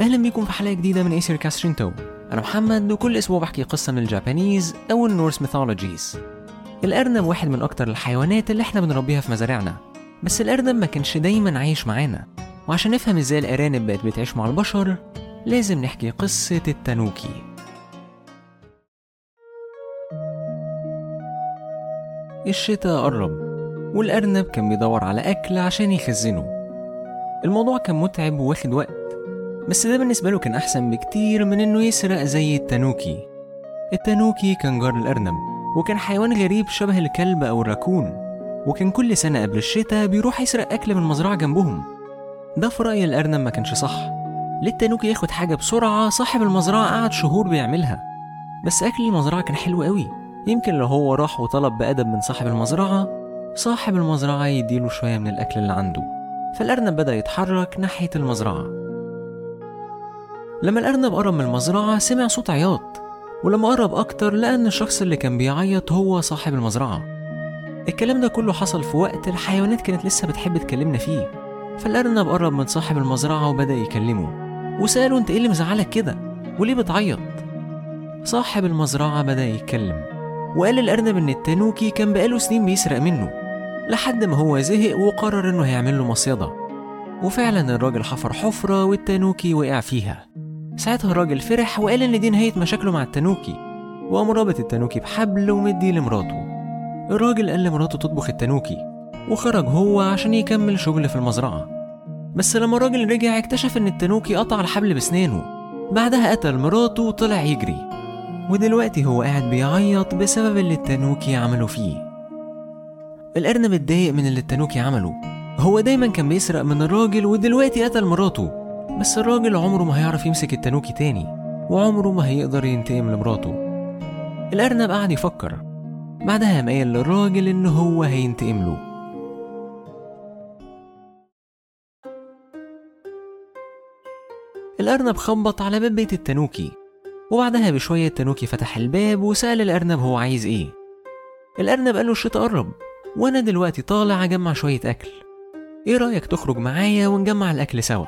أهلا بيكم في حلقة جديدة من Aesircast Shinto أنا محمد وكل أسبوع بحكي قصة من ال Japanese أو ال Norse mythologies الأرنب واحد من أكتر الحيوانات اللي إحنا بنربيها في مزارعنا. بس الأرنب ما كانش دايما عايش معانا. وعشان نفهم إزاي الأرانب بقت بتعيش مع البشر لازم نحكي قصة التانوكي. الشتاء قرب والأرنب كان بيدور على أكل عشان يخزنه. الموضوع كان متعب وواخد وقت. بس ده بالنسبة له كان أحسن بكتير من إنه يسرق زي التانوكي. التانوكي كان جار الأرنب وكان حيوان غريب شبه الكلب أو الراكون وكان كل سنة قبل الشتاء بيروح يسرق أكل من مزرعة جنبهم. ده في رأي الأرنب ما كانش صح. ليه التانوكي ياخد حاجة بسرعة صاحب المزرعة قعد شهور بيعملها؟ بس أكل المزرعة كان حلو قوي. يمكن لو هو راح وطلب بأدب من صاحب المزرعة صاحب المزرعة يديله شوية من الأكل اللي عنده. فالأرنب بدأ يتحرك ناحية المزرعة. لما الأرنب قرب من المزرعة سمع صوت عياط. ولما قرب أكتر لقى إن الشخص اللي كان بيعيط هو صاحب المزرعة. الكلام ده كله حصل في وقت الحيوانات كانت لسه بتحب تكلمنا فيه. فالأرنب قرب من صاحب المزرعة وبدأ يكلمه. وسأله أنت إيه اللي مزعلك كده؟ وليه بتعيط؟ صاحب المزرعة بدأ يتكلم. وقال الأرنب إن التانوكي كان بقاله سنين بيسرق منه. لحد ما هو زهق وقرر إنه هيعمل له مصيدة. وفعلا الراجل حفر حفرة والتانوكي وقع فيها. ساعتها الراجل فرح وقال إن دي نهاية مشاكله مع التانوكي. وقام رابط التانوكي بحبل ومديه لمراته. الراجل قال لمراته تطبخ التانوكي وخرج هو عشان يكمل شغل في المزرعة. بس لما الراجل رجع اكتشف إن التانوكي قطع الحبل بسنانه. بعدها قتل مراته وطلع يجري. ودلوقتي هو قاعد بيعيط بسبب اللي التانوكي عمله فيه. الأرنب اتضايق من اللي التانوكي عمله. هو دايما كان بيسرق من الراجل ودلوقتي قتل مراته. بس الراجل عمره ما هيعرف يمسك التانوكي تاني وعمره ما هيقدر ينتقم لمراته. الأرنب قعد يفكر. بعدها قام قايل للراجل إن هو هينتقم له. الأرنب خبط على باب بيت التانوكي وبعدها بشوية التانوكي فتح الباب وسأل الأرنب هو عايز إيه. الأرنب قال له الشتا قرب وأنا دلوقتي طالع أجمع شوية أكل. إيه رأيك تخرج معايا ونجمع الأكل سوا؟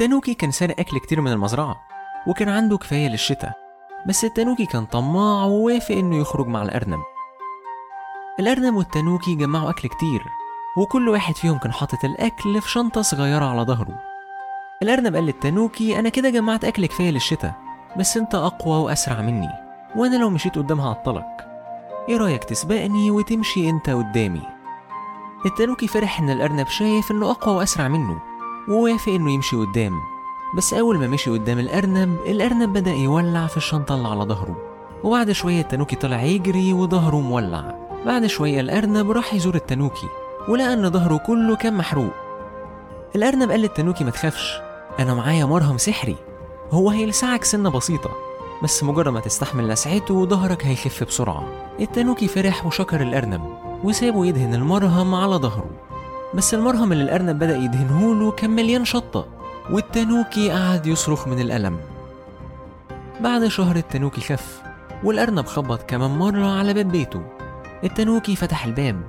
التانوكي كان سارق أكل كتير من المزرعة وكان عنده كفاية للشتا بس التانوكي كان طماع ووافق إنه يخرج مع الأرنب. الأرنب والتانوكي جمعوا أكل كتير وكل واحد فيهم كان حاطط الأكل في شنطة صغيرة على ظهره. الأرنب قال للتانوكي أنا كده جمعت أكل كفاية للشتا بس أنت أقوى وأسرع مني وأنا لو مشيت قدام هعطلك إيه رأيك تسبقني وتمشي أنت قدامي؟ التانوكي فرح إن الأرنب شايف إنه أقوى وأسرع منه ووافق إنه يمشي قدام. بس أول ما مشي قدام الأرنب الأرنب بدأ يولع في الشنطة اللي على ظهره. وبعد شوية التانوكي طلع يجري وظهره مولع. بعد شوية الأرنب راح يزور التانوكي ولقى إن ظهره كله كان محروق. الأرنب قال للتانوكي ما تخافش أنا معايا مرهم سحري. هو هيلسعك سنة بسيطة بس مجرد ما تستحمل لسعته ظهرك هيخف بسرعة. التانوكي فرح وشكر الأرنب وسابه يدهن المرهم على ظهره. بس المرهم اللي الأرنب بدأ يدهنهوله كان مليان شطة والتانوكي قعد يصرخ من الألم. بعد شهر التانوكي خف والأرنب خبط كمان مرة على باب بيته. التانوكي فتح الباب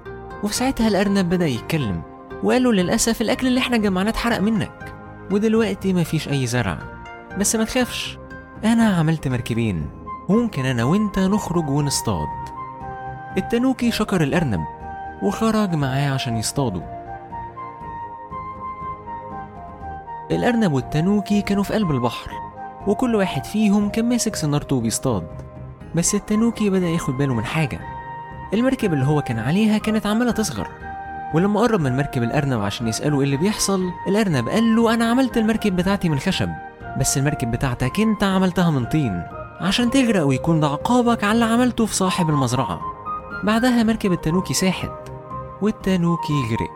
وفي ساعتها الأرنب بدأ يتكلم وقال له للأسف الأكل اللي إحنا جمعناه اتحرق منك. ودلوقتي مفيش أي زرع. بس ما تخافش أنا عملت مركبين. وممكن أنا وأنت نخرج ونصطاد. التانوكي شكر الأرنب وخرج معاه عشان يصطادوا. الأرنب والتانوكي كانوا في قلب البحر وكل واحد فيهم كان ماسك سنارته وبيصطاد. بس التانوكي بدأ ياخد باله من حاجة. المركب اللي هو كان عليها كانت عمالة تصغر. ولما قرب من مركب الأرنب عشان يسأله إيه اللي بيحصل الأرنب قال له أنا عملت المركب بتاعتي من خشب. بس المركب بتاعتك أنت عملتها من طين عشان تغرق ويكون ده عقابك على اللي عملته في صاحب المزرعة. بعدها مركب التانوكي ساحت والتانوكي غرق.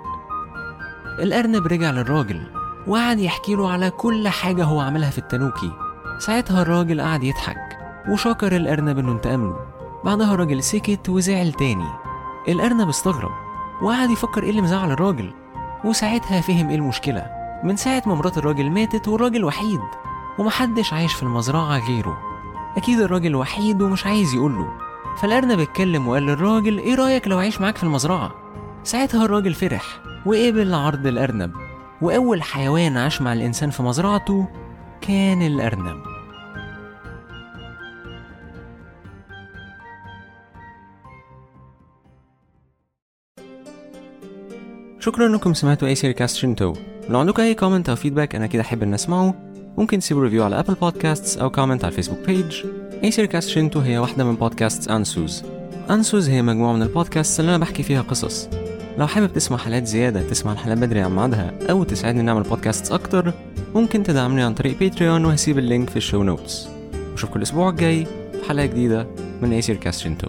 الأرنب رجع للراجل. وقعد يحكي له على كل حاجة هو عملها في التانوكي. ساعتها الراجل قعد يضحك وشكر الأرنب إنه انتقم له بعدها الراجل سكت وزعل تاني. الأرنب استغرب وقعد يفكر إيه اللي مزعل الراجل. وساعتها فهم إيه المشكلة. من ساعة ما مرات الراجل ماتت والراجل وحيد ومحدش عايش في المزرعة غيره. أكيد الراجل وحيد ومش عايز يقوله. فالأرنب اتكلم وقال للراجل إيه رأيك لو عايش معاك في المزرعة؟ ساعتها الراجل فرح وقبل عرض الأرنب وأول حيوان عاش مع الإنسان في مزرعته كان الأرنب. شكرا انكم سمعتوا Aesircast Shinto لو عندكم أي comment أو feedback أنا أكيد أحب إن أسمعه. ممكن تسيبوا review على Apple Podcasts أو comment على ال Facebook page Aesircast Shinto هي واحدة من بودكاست Ansuz Ansuz هي مجموعة من البودكاست اللي أنا بحكي فيها قصص. لو حابب تسمع حلقات زيادة تسمع الحلقات بدري عن ميعادها أو تساعدني نعمل بودكاست أكتر ممكن تدعمني عن طريق Patreon وهسيب ال link في ال show notes وأشوفكم الأسبوع الجاي في حلقة جديدة من Aesircast Shinto